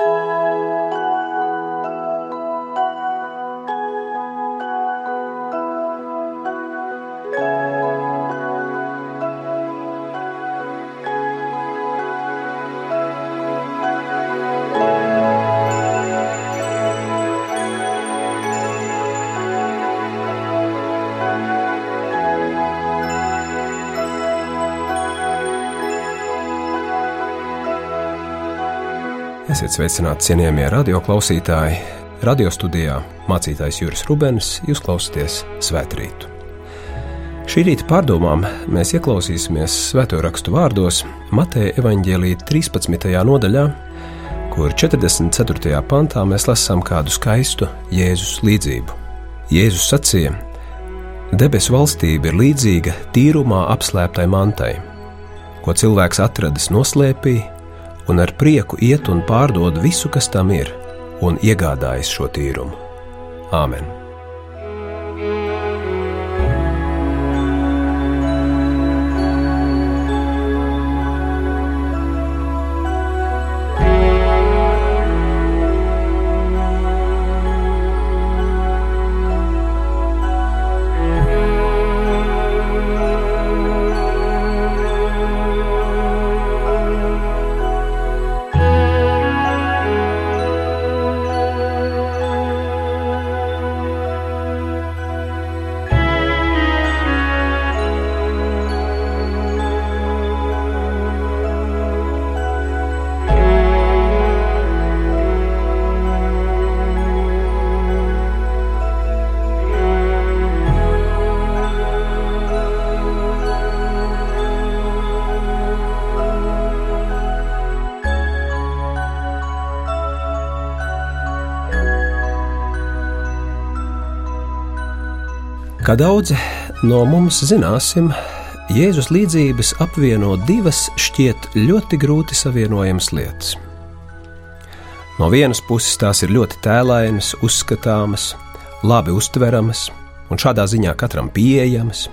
Música Esiet sveicināti, cienījamie radioklausītāji! Radio studijā mācītājs Juris Rubens, jūs klausāties Svētrītu. Šī rīta pārdomām mēs ieklausīsimies svēto rakstu vārdos Mateja evaņģēlīja 13. nodaļā, kur 44. pantā mēs lasām kādu skaistu Jēzus līdzību. Jēzus sacīja: Debesu valstība ir līdzīga tīrumā apslēptai mantai, ko cilvēks atradis noslēpī un ar prieku iet un pārdod visu, kas tam ir, un iegādājas šo tīrumu. Āmen! Kā daudzi no mums zināsim, Jēzus līdzības apvieno divas šķiet ļoti grūti savienojamas lietas. No vienas puses tās ir ļoti tēlainas, uzskatāmas, labi uztveramas un šādā ziņā katram pieejamas.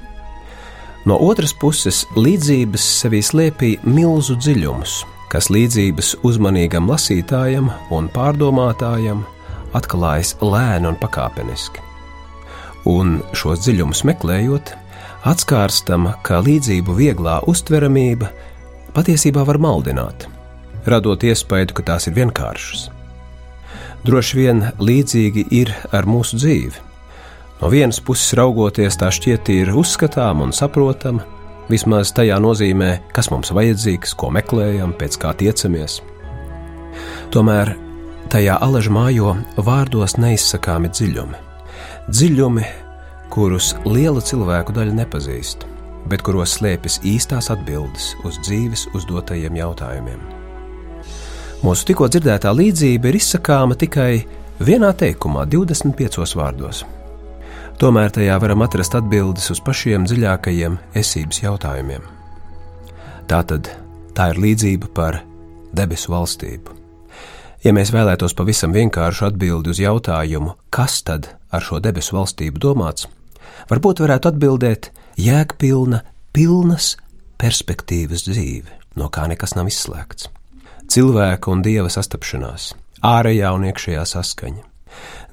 No otras puses, līdzības sevī slēpj milzu dziļumus, kas līdzības uzmanīgam lasītājam un pārdomātājam atklājas lēni un pakāpeniski un šos dziļumus meklējot, atskārstam, ka līdzību vieglā uztveramība patiesībā var maldināt, radot iespēju, ka tās ir vienkāršas. Droši vien līdzīgi ir ar mūsu dzīvi. No vienas puses raugoties, tā šķiet ir uzskatāma un saprotama, vismaz tajā nozīmē, kas mums vajadzīgs, ko meklējam, pēc kā tiecamies. Tomēr tajā alažā mājo vārdos neizsakāmi dziļumi dziļumi, kurus liela cilvēku daļa nepazīst, bet kuros slēpjas īstās atbildes uz dzīves uzdotajiem jautājumiem. Mūsu tikko dzirdētā līdzība ir izsakāma tikai vienā teikumā, 25 vārdos. Tomēr tajā varam atrast atbildes uz pašiem dziļākajiem esības jautājumiem. Tā tad tā ir līdzība par debesu valstību. Ja mēs vēlētos pavisam vienkāršu atbildi uz jautājumu, kas tad ar šo debesu valstību domāts, varbūt varētu atbildēt jēgpilna, pilnas perspektīvas dzīve, no kā nekas nav izslēgts. Cilvēka un dieva sastapšanās, ārējā un iekšējā saskaņa,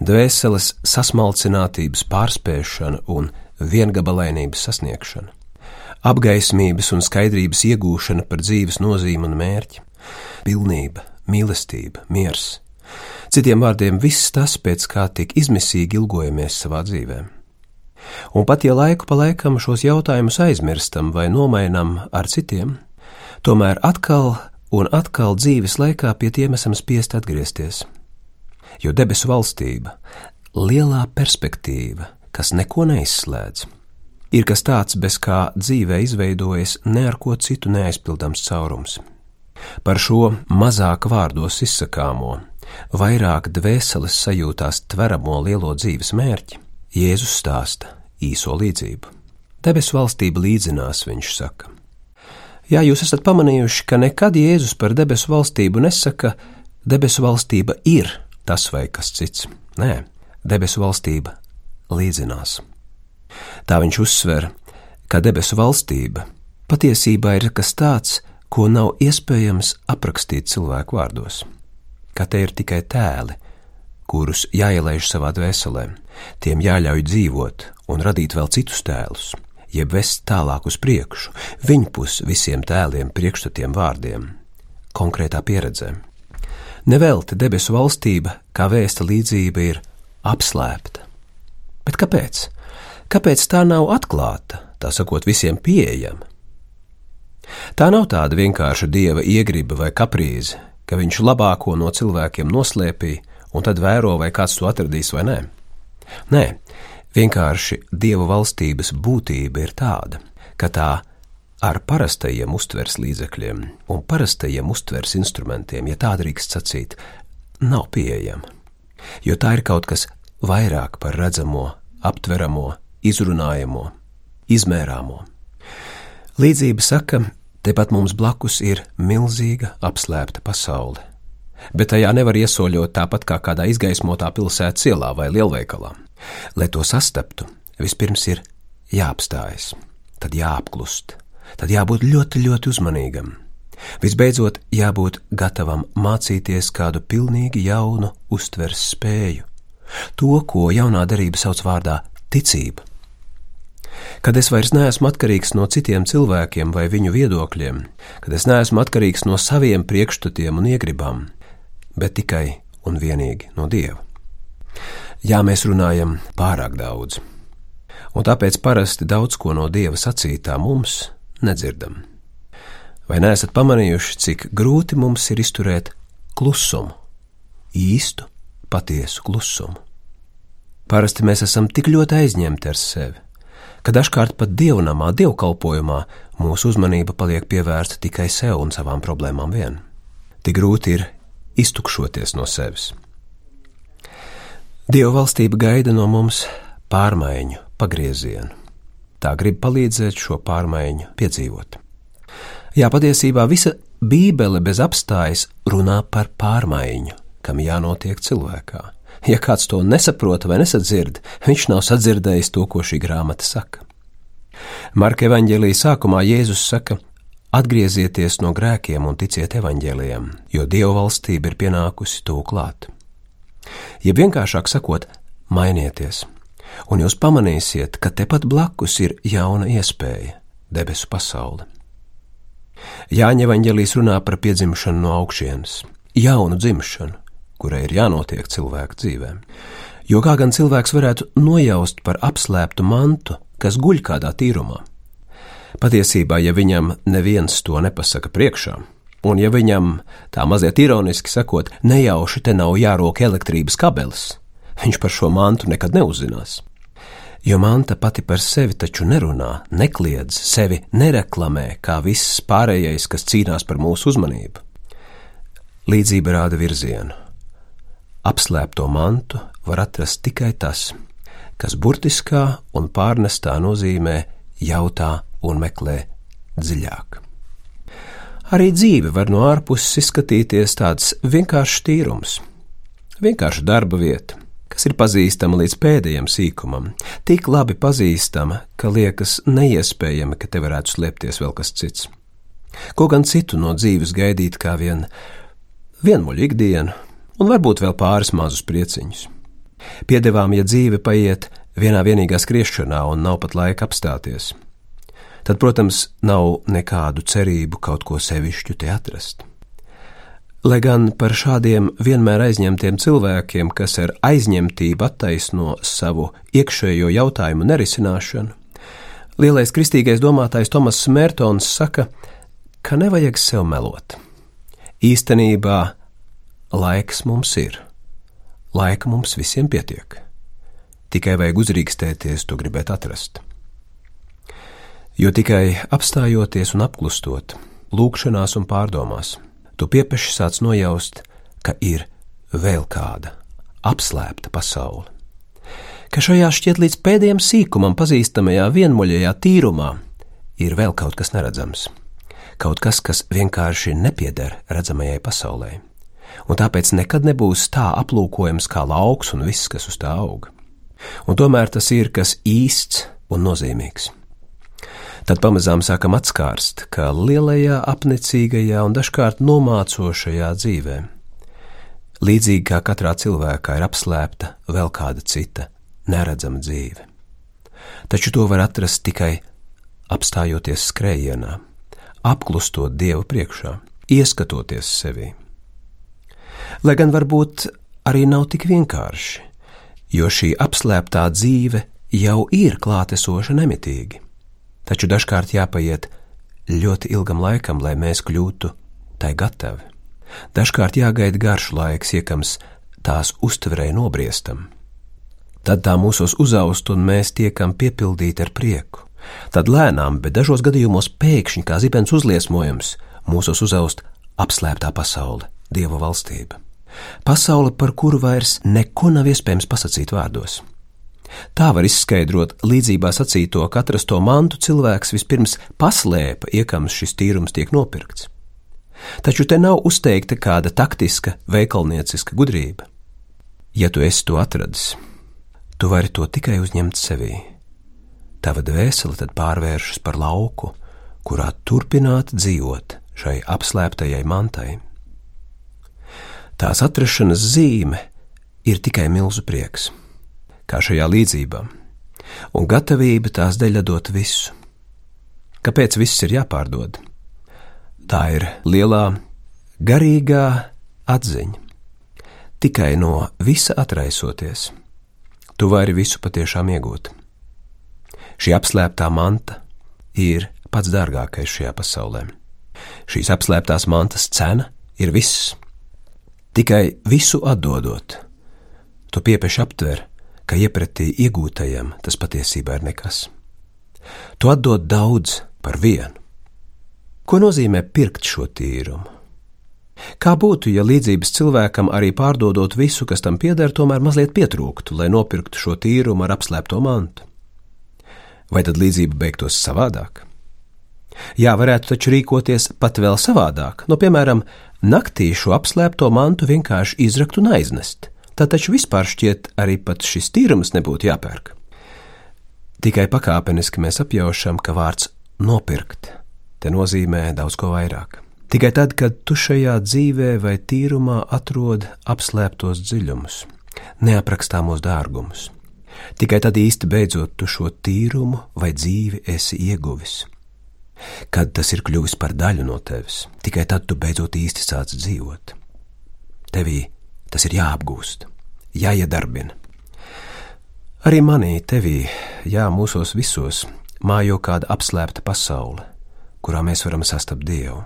dvēseles sasmalcinātības pārspēšana un viengabalainības sasniegšana, apgaismības un skaidrības iegūšana par dzīves nozīmi un mērķi, pilnība, mīlestība, miers. Citiem vārdiem, viss tas, pēc kā tik izmisīgi ilgojamies savā dzīvē. Un pat ja laiku pa laikam šos jautājumus aizmirstam vai nomainam ar citiem, tomēr atkal un atkal dzīves laikā pie tiem esam spiest atgriezties. Jo debesu valstība, lielā perspektīva, kas neko neizslēdz, ir kas tāds, bez kā dzīvē izveidojas ne ar ko citu neaizpildāms caurums. Par šo mazāk vārdos izsakāmo, vairāk dvēseles sajūtās tveramo lielo dzīves mērķi, Jēzus stāsta īso līdzību. Debesu valstība līdzinās, viņš saka. Jā, jūs esat pamanījuši, ka nekad Jēzus par debesu valstību nesaka, debesu valstība ir tas vai kas cits. Nē, debesu valstība līdzinās. Tā viņš uzsver, ka debesu valstība patiesībā ir kas tāds, ko nav iespējams aprakstīt cilvēku vārdos. Ka te ir tikai tēli, kurus jāielaiž savā dvēselē, tiem jāļauj dzīvot un radīt vēl citus tēlus, jeb vest tālāk uz priekšu, viņpus visiem tēliem, priekšstatiem vārdiem, konkrētā pieredzē. Nevelti debesu valstība, kā vēsta līdzība, ir apslēpta. Bet kāpēc? Kāpēc tā nav atklāta, tā sakot, visiem pieejama? Tā nav tāda vienkārša dieva iegriba vai kaprīze, ka viņš labāko no cilvēkiem noslēpīja un tad vēro, vai kāds to atradīs vai nē. Nē, vienkārši dieva valstības būtība ir tāda, ka tā ar parastajiem uztvers līdzekļiem un parastajiem uztvers instrumentiem, ja tā drīkst sacīt, nav pieejama. Jo tā ir kaut kas vairāk par redzamo, aptveramo, izrunājamo, izmērāmo. Līdzība saka, tepat mums blakus ir milzīga apslēpta pasaule, bet tajā nevar iesoļot tāpat kā kādā izgaismotā pilsētas ielā vai lielveikalā. Lai to sastaptu, vispirms ir jāapstājas, tad jāapklust, tad jābūt ļoti, ļoti uzmanīgam. Visbeidzot, jābūt gatavam mācīties kādu pilnīgi jaunu uztveres spēju, to, ko jaunā darība sauc vārdā ticība. Kad es vairs neesmu atkarīgs no citiem cilvēkiem vai viņu viedokļiem, kad es neesmu atkarīgs no saviem priekšstatiem un iegribām, bet tikai un vienīgi no Dieva. Jā, mēs runājam pārāk daudz, un tāpēc parasti daudz ko no Dieva sacītā mums nedzirdam. Vai neesat pamanījuši, cik grūti mums ir izturēt klusumu, īstu, patiesu klusumu? Parasti mēs esam tik ļoti aizņemti ar sevi, ka dažkārt pat dievnamā, dievkalpojumā mūsu uzmanība paliek pievērsta tikai sev un savām problēmām vien. Tik grūti ir iztukšoties no sevis. Dieva valstība gaida no mums pārmaiņu, pagriezienu tā grib palīdzēt šo pārmaiņu piedzīvot. Jā, patiesībā visa Bībele bez apstājas runā par pārmaiņu, kam jānotiek cilvēkā. Ja kāds to nesaprot vai nesadzird, viņš nav sadzirdējis to, ko šī grāmata saka. Marka evanģēlīja sākumā Jēzus saka: Atgriezieties no grēkiem un ticiet evaņģēlijam, jo Dieva valstība ir pienākusi tūklāt. Ja vienkāršāk sakot, mainieties! un jūs pamanīsiet, ka tepat blakus ir jauna iespēja - debesu pasaule. Jāņa evanģēlīs runā par piedzimšanu no augšienes, jaunu dzimšanu, kurai ir jānotiek cilvēku dzīvēm. Jo kā gan cilvēks varētu nojaust par apslēptu mantu, kas guļ kādā tīrumā? Patiesībā, ja viņam neviens to nepasaka priekšā, un ja viņam tā mazliet ironiski sakot, nejauši te nav jārok elektrības kabelis, viņš par šo mantu nekad neuzzinās. Jo manta pati par sevi taču nerunā, nekliedz, sevi nereklamē kā viss pārējais, kas cīnās par mūsu uzmanību. Līdzība rāda virzienu. Apslēpto mantu var atrast tikai tas, kas burtiskā un pārnestā nozīmē jautā un meklē dziļāk. Arī dzīve var no ārpuses izskatīties tāds vienkāršs tīrums, vienkārša darba vieta, kas ir pazīstama līdz pēdējam sīkumam, tik labi pazīstama, ka liekas neiespējami, ka te varētu slēpties vēl kas cits. Ko gan citu no dzīves gaidīt kā vien vienmuļu ikdienu, un varbūt vēl pāris mazus prieciņus. Piedevām, ja dzīve paiet vienā vienīgā skriešanā un nav pat laika apstāties, tad, protams, nav nekādu cerību kaut ko sevišķu te atrast. Lai gan par šādiem vienmēr aizņemtiem cilvēkiem, kas ar aizņemtību attaisno savu iekšējo jautājumu nerisināšanu, lielais kristīgais domātājs Tomas Mērtons saka, ka nevajag sev melot. Īstenībā laiks mums ir, laika mums visiem pietiek, tikai vajag uzrīkstēties to gribēt atrast. Jo tikai apstājoties un apklustot, lūkšanās un pārdomās, tu piepeši sāc nojaust, ka ir vēl kāda apslēpta pasaule. Ka šajā šķiet līdz pēdējiem sīkumam pazīstamajā vienmuļajā tīrumā ir vēl kaut kas neredzams, kaut kas, kas vienkārši nepieder redzamajai pasaulē, un tāpēc nekad nebūs tā aplūkojams kā lauks un viss, kas uz tā aug. Un tomēr tas ir kas īsts un nozīmīgs. Tad pamazām sākam atskārst, ka lielajā, apnicīgajā un dažkārt nomācošajā dzīvē līdzīgi kā katrā cilvēkā ir apslēpta vēl kāda cita, neredzama dzīve. Taču to var atrast tikai apstājoties skrējienā, apklustot Dievu priekšā, ieskatoties sevī. Lai gan varbūt arī nav tik vienkārši, jo šī apslēptā dzīve jau ir klātesoša nemitīgi, taču dažkārt jāpaiet ļoti ilgam laikam, lai mēs kļūtu tai gatavi. Dažkārt jāgaida garš laiks, iekams tās uztverē nobriestam. Tad tā mūsos uzaust un mēs tiekam piepildīti ar prieku. Tad lēnām, bet dažos gadījumos pēkšņi kā zibens uzliesmojums, mūsos uzaust apslēptā pasaule, Dieva valstība. Pasaule, par kuru vairs neko nav iespējams pasakīt vārdos. Tā var izskaidrot līdzībā sacīto, ka atrasto mantu cilvēks vispirms paslēpa, iekams šis tīrums tiek nopirkts. Taču te nav uzteikta kāda taktiska, veikalnieciska gudrība. Ja tu esi to atradis, tu vari to tikai uzņemt sevī. Tava dvēsele tad pārvēršas par lauku, kurā turpināt dzīvot šai apslēptajai mantai. Tās atrašanas zīme ir tikai milzu prieks, kā šajā līdzībā, un gatavība tās dēļ dot visu. Kāpēc viss ir jāpārdod? Tā ir lielā garīgā atziņa. Tikai no visa atraisoties, tu vari visu patiešām iegūt. Šī apslēptā manta ir pats dārgākais šajā pasaulē. Šīs apslēptās mantas cena ir viss. Tikai visu atdodot, tu piepieši aptver, ka iepratī iegūtajam tas patiesībā ir nekas. Tu atdod daudz par vienu. Ko nozīmē pirkt šo tīrumu? Kā būtu, ja līdzības cilvēkam arī pārdodot visu, kas tam pieder, tomēr mazliet pietrūktu, lai nopirktu šo tīrumu ar apslēpto mantu? Vai tad līdzība beigtos savādāk? Jā, varētu taču rīkoties pat vēl savādāk, no piemēram, naktī šo apslēpto mantu vienkārši izrakt un aiznest. Tā taču vispār šķiet arī pat šis tīrums nebūtu jāpērk. Tikai pakāpeniski mēs apjaušam, ka vārds nopirkt te nozīmē daudz ko vairāk. Tikai tad, kad tu šajā dzīvē vai tīrumā atrod apslēptos dziļumus, neaprakstāmos dārgumus, tikai tad īsti beidzot tu šo tīrumu vai dzīvi esi ieguvis. Kad tas ir kļuvis par daļu no tevis, tikai tad tu beidzot īsti sāc dzīvot. Tevī tas ir jāapgūst, jāiedarbina. Arī manī, tevī, jā, mūsos visos mājo kāda apslēpta pasaule, kurā mēs varam sastapt Dievu,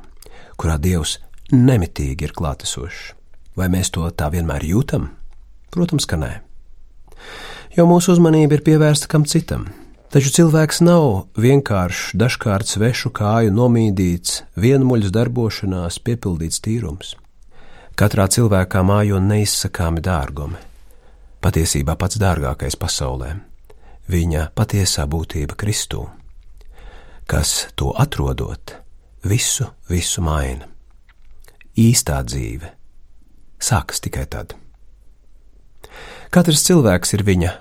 kurā Dievs nemitīgi ir klātesošs. Vai mēs to tā vienmēr jūtam? Protams, ka nē. Jo mūsu uzmanība ir pievērsta kam citam. Taču cilvēks nav vienkāršs, dažkārt svešu kāju nomīdīts, vienmuļas darbošanās, piepildīts tīrums. Katrā cilvēkā mājo neizsakāmi dārgumi, patiesībā pats dārgākais pasaulē - viņa patiesā būtība Kristū kas to atrodot, visu, visu maina. Īstā dzīve sākas tikai tad. Katrs cilvēks ir viņa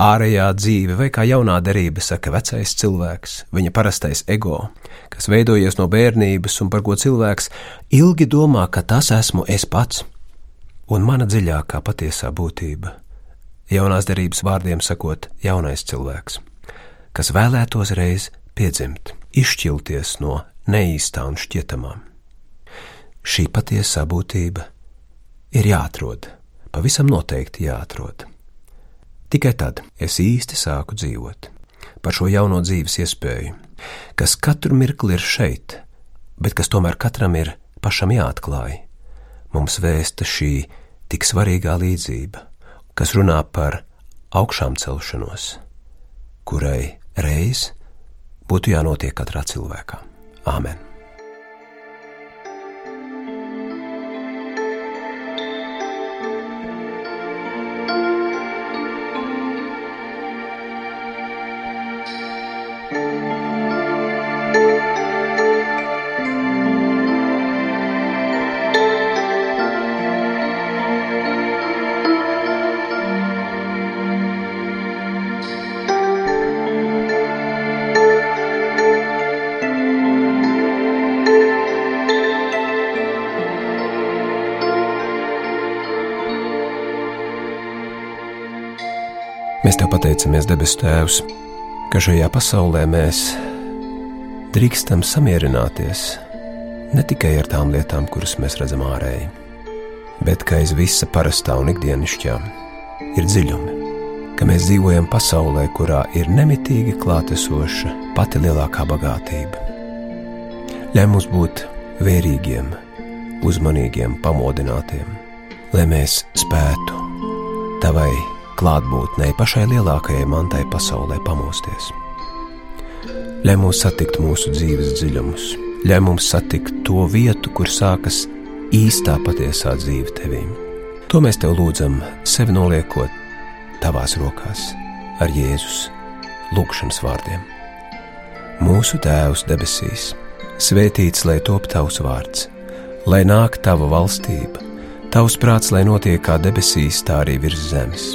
ārējā dzīve, vai kā jaunā derība saka, vecais cilvēks, viņa parastais ego, kas veidojies no bērnības un par ko cilvēks ilgi domā, ka tas esmu es pats, un mana dziļākā patiesā būtība, jaunās derības vārdiem sakot, jaunais cilvēks, kas vēlētos reiz piedzimt, izšķilties no neīstā un šķietamā. Šī patiesā būtība ir jāatrod, pavisam noteikti jāatrod. Tikai tad es īsti sāku dzīvot par šo jauno dzīves iespēju, kas katru mirkli ir šeit, bet kas tomēr katram ir pašam jāatklāj. Mums vēsta šī tik svarīgā līdzība, kas runā par augšām celšanos, kurai reiz būtu jānotiek katrā cilvēkā. Āmen! Pateicamies, debes Tēvs, ka šajā pasaulē mēs drīkstam samierināties ne tikai ar tām lietām, kuras mēs redzam ārēji, bet ka aiz visa parastā un ikdienišķā ir dziļumi, ka mēs dzīvojam pasaulē, kurā ir nemitīgi klātesoša pati lielākā bagātība. Ļauj mums būt vērīgiem, uzmanīgiem, pamodinātiem, lai mēs spētu tavai klātbūtnei pašai lielākajai mantai pasaulē pamosties. Ļauj mums satikt mūsu dzīves dziļumus, ļauj mums satikt to vietu, kur sākas īstā patiesā dzīve tevīm. To mēs tev lūdzam, sevi noliekot tavās rokās ar Jēzus lūgšanas vārdiem. Mūsu Tēvs debesīs, svētīts lai top tavs vārds, lai nāk tava valstība, tavs prāts, lai notiek kā debesīs, tā arī virs zemes.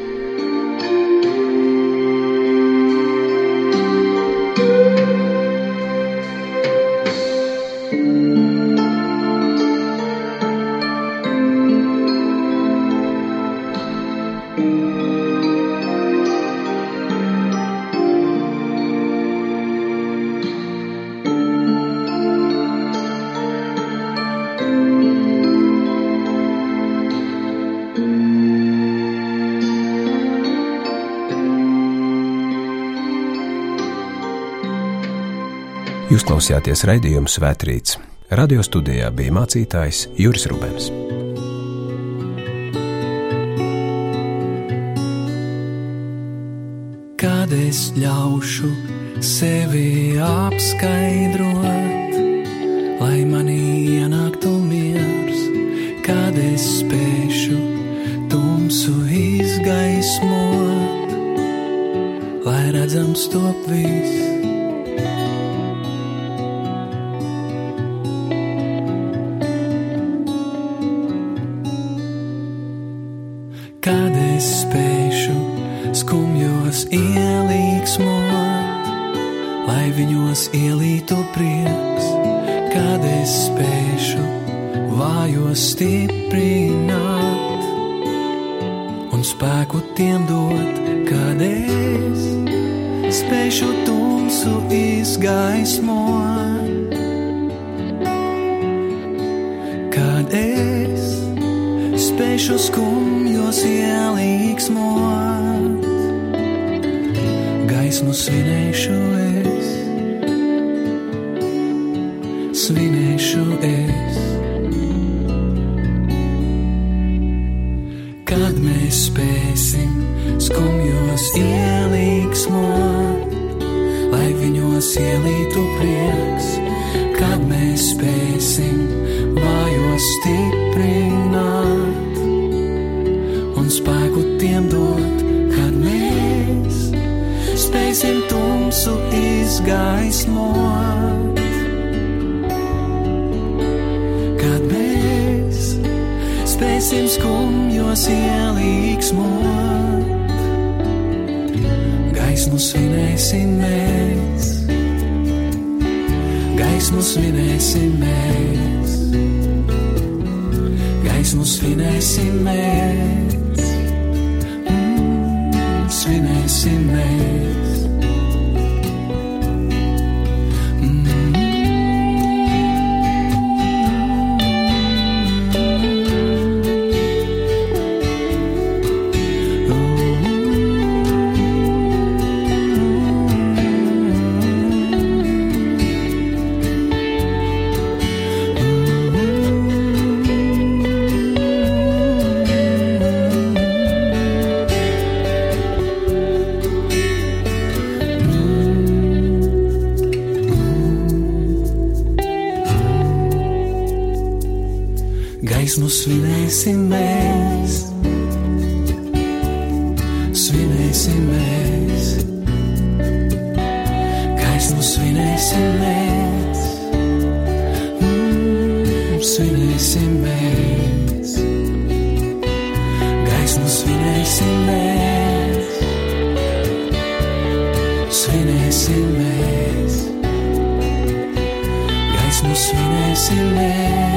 Jūs klausījāties raidījuma Svētrīts. Radio studijā bija mācītājs Juris Rubens. Kad es ļaušu sevi apskaidrot, lai manī ienāktu miers, kad es spēšu tumsu izgaismot, lai redzams top viss viņos ielītu prieks, kad es spēšu vājos stiprināt un spēku tiem dot, kad es spēšu tumsu izgaismot. Kad es spēšu skumjos ielīgsmot, gaismu svinēšu es svinēšu es. Kad mēs spēsim skumjos ielīgsmot, lai viņos ielītu prieks, kad mēs spēsim vājos stiprināt un spēku tiem spēsim tumsu izgaismot. spēsim skumjos ielīgsmot. Gaismu svinēsim mēs, gaismu svinēsim mēs, gaismu svinēsim mēs, svinēsim mēs, gaismu svinēsim mēs, mm, svinēsim mēs, svinēsim mēs, svinēsim mēs, gaismu svinēsim mēs, mm, svinēsim mēs.